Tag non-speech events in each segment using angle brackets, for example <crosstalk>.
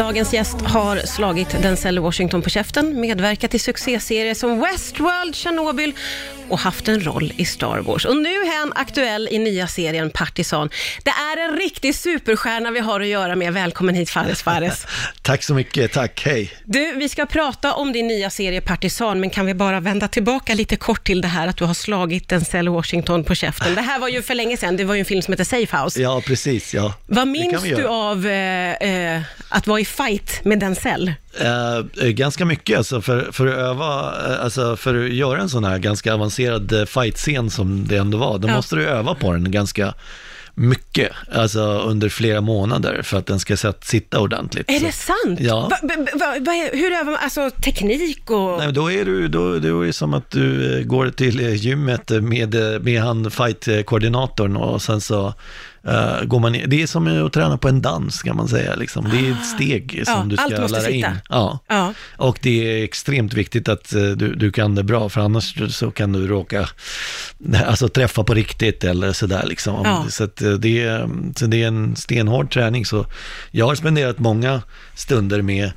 Dagens gäst har slagit Denzel Washington på käften, medverkat i succéserier som Westworld, Chernobyl och haft en roll i Star Wars. Och nu är han aktuell i nya serien Partisan. Det är en riktig superstjärna vi har att göra med. Välkommen hit Fares Fares. <laughs> Tack så mycket, tack, hej. Du, vi ska prata om din nya serie Partisan, men kan vi bara vända tillbaka lite kort till det här att du har slagit Denzel Washington på käften. Det här var ju för länge sedan, det var ju en film som heter Safe House. Ja, precis, ja. Vad minns du av eh, eh, att vara i fight med Denzel? Eh, eh, ganska mycket, alltså för, för att öva, eh, alltså för att göra en sån här ganska avancerad eh, fight-scen som det ändå var, då Ja. måste du öva på den ganska mycket, alltså under flera månader för att den ska sätt, sitta ordentligt. Är det sant? Ja. Va, va, va, hur övar man, alltså teknik och... Nej, då är du, då, då är det som att du går till gymmet med, med han fight-koordinatorn och sen så eh, går man in. Det är som att träna på en dans kan man säga. Liksom. Det är ett steg som Ja, du ska lära sitta. in. Ja. Ja. Och det är extremt viktigt att eh, du, du kan det bra, för annars så kan du råka <laughs> alltså, träffa på riktigt eller sådär. Liksom. Ja. Så, eh, det, är, så det är en stenhård träning. Så jag har spenderat många stunder med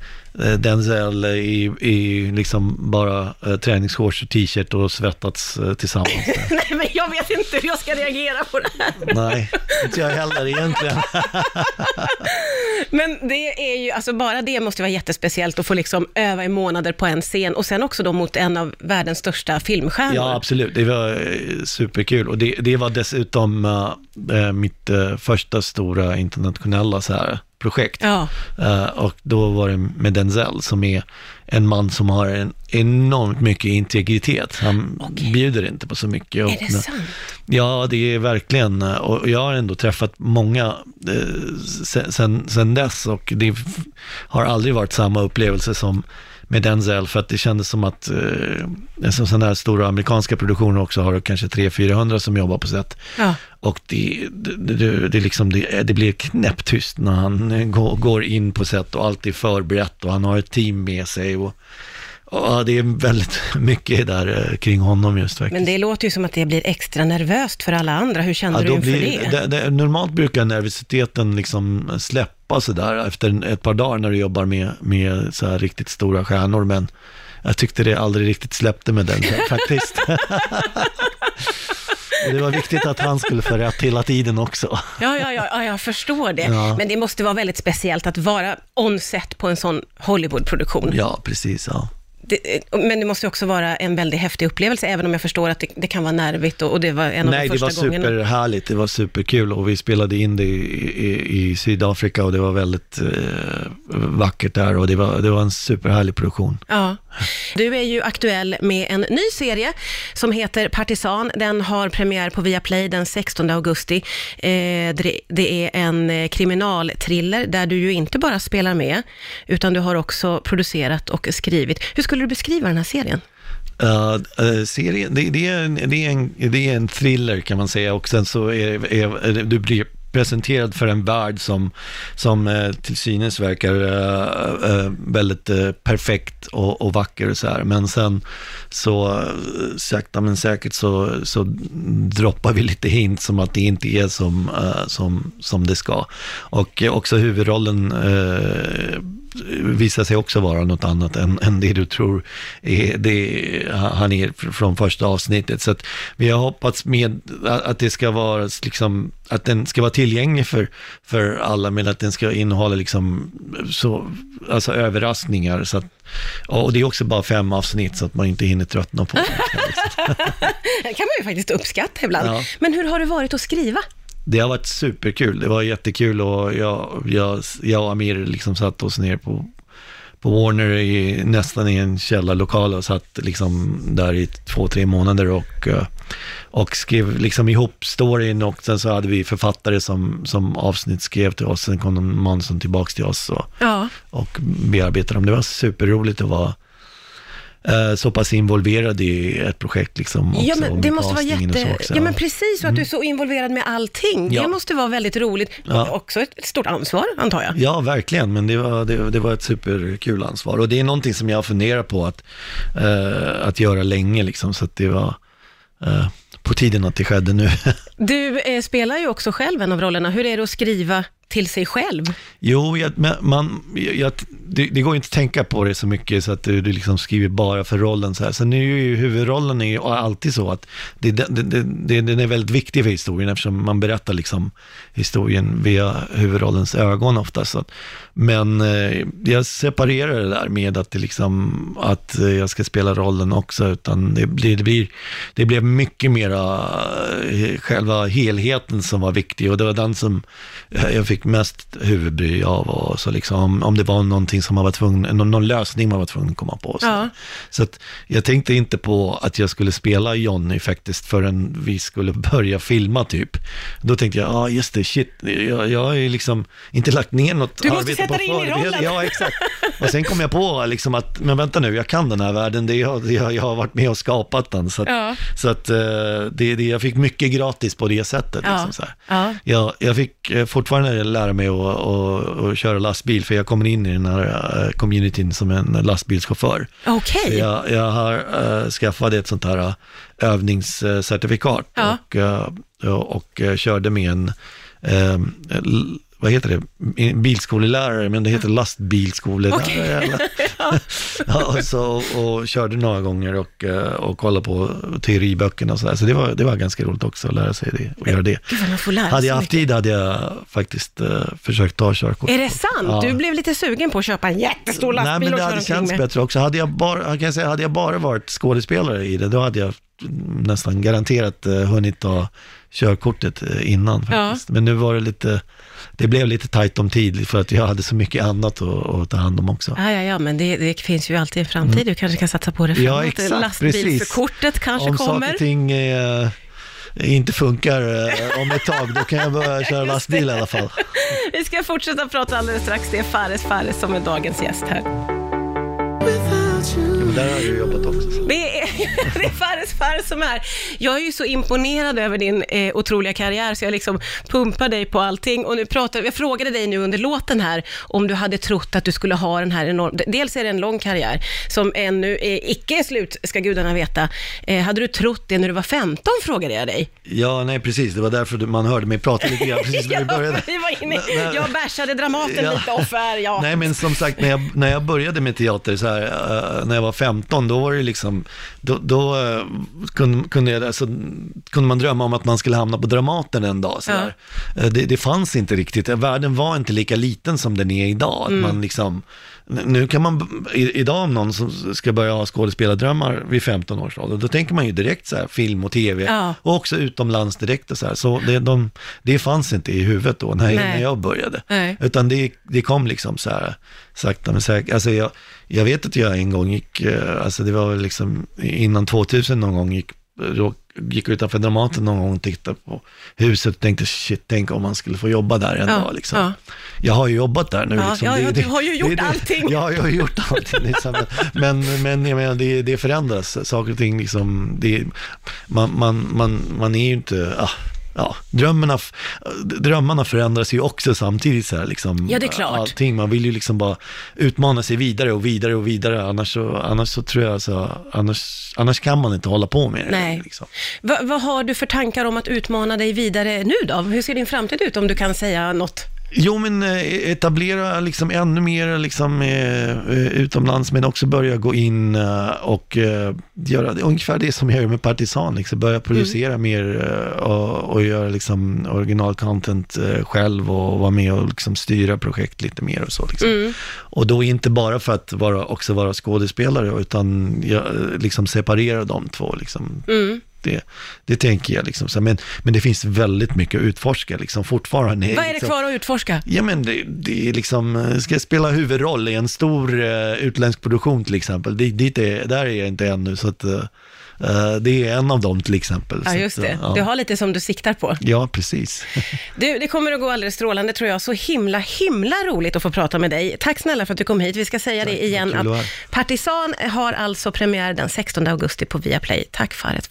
Denzel i, i liksom bara eh, träningsshorts och t-shirt och svettats eh, tillsammans. <laughs> Nej, men jag vet inte hur jag ska reagera på det här. Nej, inte jag heller egentligen. <laughs> Men det är ju, alltså bara det måste vara jättespeciellt att få liksom öva i månader på en scen och sen också då mot en av världens största filmstjärnor. Ja, absolut. Det var eh, superkul. Och det, det var dessutom eh, mitt eh, första stora internationella så här, projekt. Ja. Eh, och då var det med Denzel som är en man som har en enormt mycket integritet. Han Okej. bjuder inte på så mycket. Är det sant? Ja, det är verkligen, eh, och jag har ändå träffat många eh, sen, sen, dess och det har aldrig varit samma upplevelse som med Denzel för att det kändes som att eh, som sådana här stora amerikanska produktioner också har kanske 300-400 som jobbar på set. Ja. Och det, det, det, det, liksom, det, det blir knäpptyst när han eh, går, går in på set och allt är förberett och han har ett team med sig. Och, ja, det är väldigt <laughs> mycket där eh, kring honom just faktiskt. Men det låter ju som att det blir extra nervöst för alla andra. Hur kände du då inför blir, det? det, det, normalt brukar nervositeten liksom släppa sådär efter ett par dagar när du jobbar med, med så här riktigt stora stjärnor, men jag tyckte det aldrig riktigt släppte med den faktiskt. <laughs> Det var viktigt att han skulle få rätt hela tiden också. Ja, ja, ja, ja, jag förstår det. Ja. Men det måste vara väldigt speciellt att vara on-set på en sån Hollywood-produktion. Ja, precis. Ja. Det, men det måste också vara en väldigt häftig upplevelse, även om jag förstår att det, det kan vara nervigt och, och det var en av Nej, de det var första gångerna. superhärligt. Det var superkul och vi spelade in det i, i, i Sydafrika och det var väldigt eh, vackert där och det var, det var en superhärlig produktion. Ja. Du är ju aktuell med en ny serie som heter Partisan. Den har premiär på Viaplay den 16 augusti. Eh, det, är en eh, kriminalthriller där du ju inte bara spelar med, utan du har också producerat och skrivit. Hur skulle du beskriva den här serien? Uh, uh, serien, det, det, är en, det, är en, det är en thriller kan man säga och sen så är, är du blir presenterad för en värld som, som eh, till synes verkar eh, eh, väldigt perfekt och, och vacker och så här. Men sen så sakta men säkert så, så droppar vi lite hint som att det inte är som, som, som det ska. Och också huvudrollen visar sig också vara något annat än, än det du tror är, det, han är från första avsnittet. Så att vi har hoppats med att det ska vara liksom, att den ska vara tillgänglig för, för alla, men att den ska innehålla liksom så, alltså överraskningar. Så att, och det är också bara fem avsnitt så att man inte hinner tröttna på det. <laughs> Det kan man ju faktiskt uppskatta ibland. Ja. Men hur har det varit att skriva? Det har varit superkul. Det var jättekul och jag, jag, jag och Amir liksom satt oss ner på, på Warner i, nästan i en källarlokal och satt liksom där i två, tre månader och, eh, och skrev liksom ihop storyn och sen så hade vi författare som, som avsnitt skrev till oss. Sen kom de Månsson tillbaks till oss och, Ja. och bearbetade dem. Det var superroligt att vara eh, så pass involverad i ett projekt liksom. Ja, men det måste vara jätte... Ja, men precis, och att du är så involverad med allting. Det Ja. måste vara väldigt roligt. Ja. Också ett ett stort ansvar, antar jag. Ja, verkligen, men det var, det, det var ett superkul ansvar. Och det är någonting som jag funderar på att, eh, att göra länge, liksom, så att det var eh, på tiden att det skedde nu. <laughs> Du eh, spelar ju också själv en av rollerna. Hur är det att skriva till sig själv. Jo, jag, men man, jag, det, det går inte att tänka på det så mycket så att du, du liksom skriver bara för rollen. Så här. Sen är ju huvudrollen är ju alltid så att det, det, det, det, den är väldigt viktig för historien eftersom man berättar liksom historien via huvudrollens ögon ofta. Så att, men eh, jag separerar det där med att, det liksom, att jag ska spela rollen också, utan det blir, det blir det blev mycket mera eh, själva helheten som var viktig och det var den som jag fick mest huvudbry av. Och så liksom, om det var någonting som man var tvungen, någon, någon lösning man var tvungen att komma på. Så, Ja. så att jag tänkte inte på att jag skulle spela Johnny faktiskt förrän vi skulle börja filma typ. Då tänkte jag, ja ah, just det, shit, jag, jag har ju liksom inte lagt ner något Du måste arbete sätta på dig in i rollen. Ja, exakt. Och sen kom jag på liksom att, men vänta nu, jag kan den här världen, det jag, jag, jag har varit med och skapat den. Så att, Ja. så att eh, det, det, jag fick mycket gratis på det sättet. Ja. Liksom, så. Ja. Jag, jag fick eh, fortfarande lära mig att, att, att köra lastbil, för jag kommer in i den här eh, communityn som en lastbilschaufför. Okej. Så Jag, jag har uh, skaffat ett sånt här uh, övningscertifikat Ja. och, och, och körde med en, l- vad heter det, bilskolelärare, men det heter lastbilskolelärare. Eller? <laughs> ja, och, så, och körde några gånger och, uh, och kollade på teoriböckerna och så där. Så det var, det var ganska roligt också att lära sig det och göra det. Gud Hade jag haft tid hade jag faktiskt uh, försökt ta körkort. Är det sant? Ja. Du blev lite sugen på att köpa en jättestor Nej, lastbil men och det hade känts med. bättre också. Hade jag, bara, jag kan säga, hade jag bara varit skådespelare i det, då hade jag nästan garanterat eh, hunnit ta körkortet eh, innan Ja. faktiskt. Men nu var det lite, det blev lite tajt om tid för att jag hade så mycket annat att, att ta hand om också. Ja, ja, ja, men det, det finns ju alltid en framtid. Du kanske kan satsa på det Mm. Ja, framåt. exakt, Lastbilskortet kanske om saker kommer. och ting eh, inte funkar eh, om ett tag, då kan jag börja <laughs> köra lastbil i alla fall. <laughs> Vi ska fortsätta prata alldeles strax. Det är Fares Fares som är dagens gäst här. Där har ju jobbat också. Så. Det är, <laughs> det är Fares Fares som är här. Jag är ju så imponerad över din eh, otroliga karriär, så jag liksom pumpar dig på allting. Och nu pratar, jag frågade dig nu under låten här, om du hade trott att du skulle ha den här enorm... Dels är det en lång karriär, som ännu är icke är slut, ska gudarna veta. Eh, hade du trott det när du var 15, frågade jag dig. Ja, nej precis, det var därför du- man hörde mig prata lite grann precis när vi <laughs> började. vi var inne, jag bärsade Dramaten Ja. lite offer, ja. Nej, men som sagt, när jag, när jag började med teater, så här, eh, när jag var 15, då var det liksom, då, då eh, kunde, kunde, jag, alltså, kunde man drömma om att man skulle hamna på Dramaten en dag. Så Ja. Eh, det, det fanns inte riktigt, världen var inte lika liten som den är idag. Mm. man liksom, nu kan man, idag om någon som ska börja ha skådespelardrömmar vid 15 års ålder, då tänker man ju direkt så här, film och tv, Ja. och också utomlands direkt och så här. Så det, de, det fanns inte i huvudet då, när, när jag började. Nej. Utan det, det kom liksom så här sakta men säkert. Alltså jag, jag vet att jag en gång gick, eh, alltså det var liksom innan 2000 någon gång gick, gick utanför Dramaten någon gång och tittade på huset och tänkte shit, tänk om man skulle få jobba där en Ja, dag liksom. ja. Jag har ju jobbat där nu Ja, liksom. ja, ja, du har ju gjort allting. Ja, jag har ju gjort allting liksom. Men, men jag menar, det, det förändras. Saker och ting liksom, det, man, man, man, man är ju inte, ah, ja, drömmarna, drömmarna förändras ju också samtidigt så här liksom. Ja, det är klart. Allting, man vill ju liksom bara utmana sig vidare och vidare och vidare, annars så, annars så tror jag så, annars, annars kan man inte hålla på med det. Nej. Liksom. Va, vad har du för tankar om att utmana dig vidare nu då? Hur ser din framtid ut om du kan säga något? Jo, men eh, etablera liksom ännu mer liksom, eh, eh, utomlands, men också börja gå in och göra ungefär det som jag gör med Partisan, liksom, börja producera mer eh, och, och göra liksom, original-content själv och vara med och liksom, styra projekt lite mer och så. Liksom. Och då inte bara för att vara, också vara skådespelare, utan jag, liksom, separera de två. Liksom. Mm. Det, det tänker jag. Liksom. Men, men det finns väldigt mycket att utforska liksom, fortfarande. Vad är det liksom, kvar att utforska? Ja men det, det är liksom, eh, ska spela huvudroll i en stor uh, utländsk produktion till exempel, dit, dit är, där är jag inte ännu så att eh, det är en av dem till exempel. Ja, just det. Du har lite som du siktar på. ja, precis. <laughs> Du, det kommer att gå alldeles strålande tror jag. Så himla, himla roligt att få prata med dig. Tack snälla för att du kom hit. Vi ska säga det igen att. Partisan har alltså premiär den 16 augusti på Viaplay. Tack Faret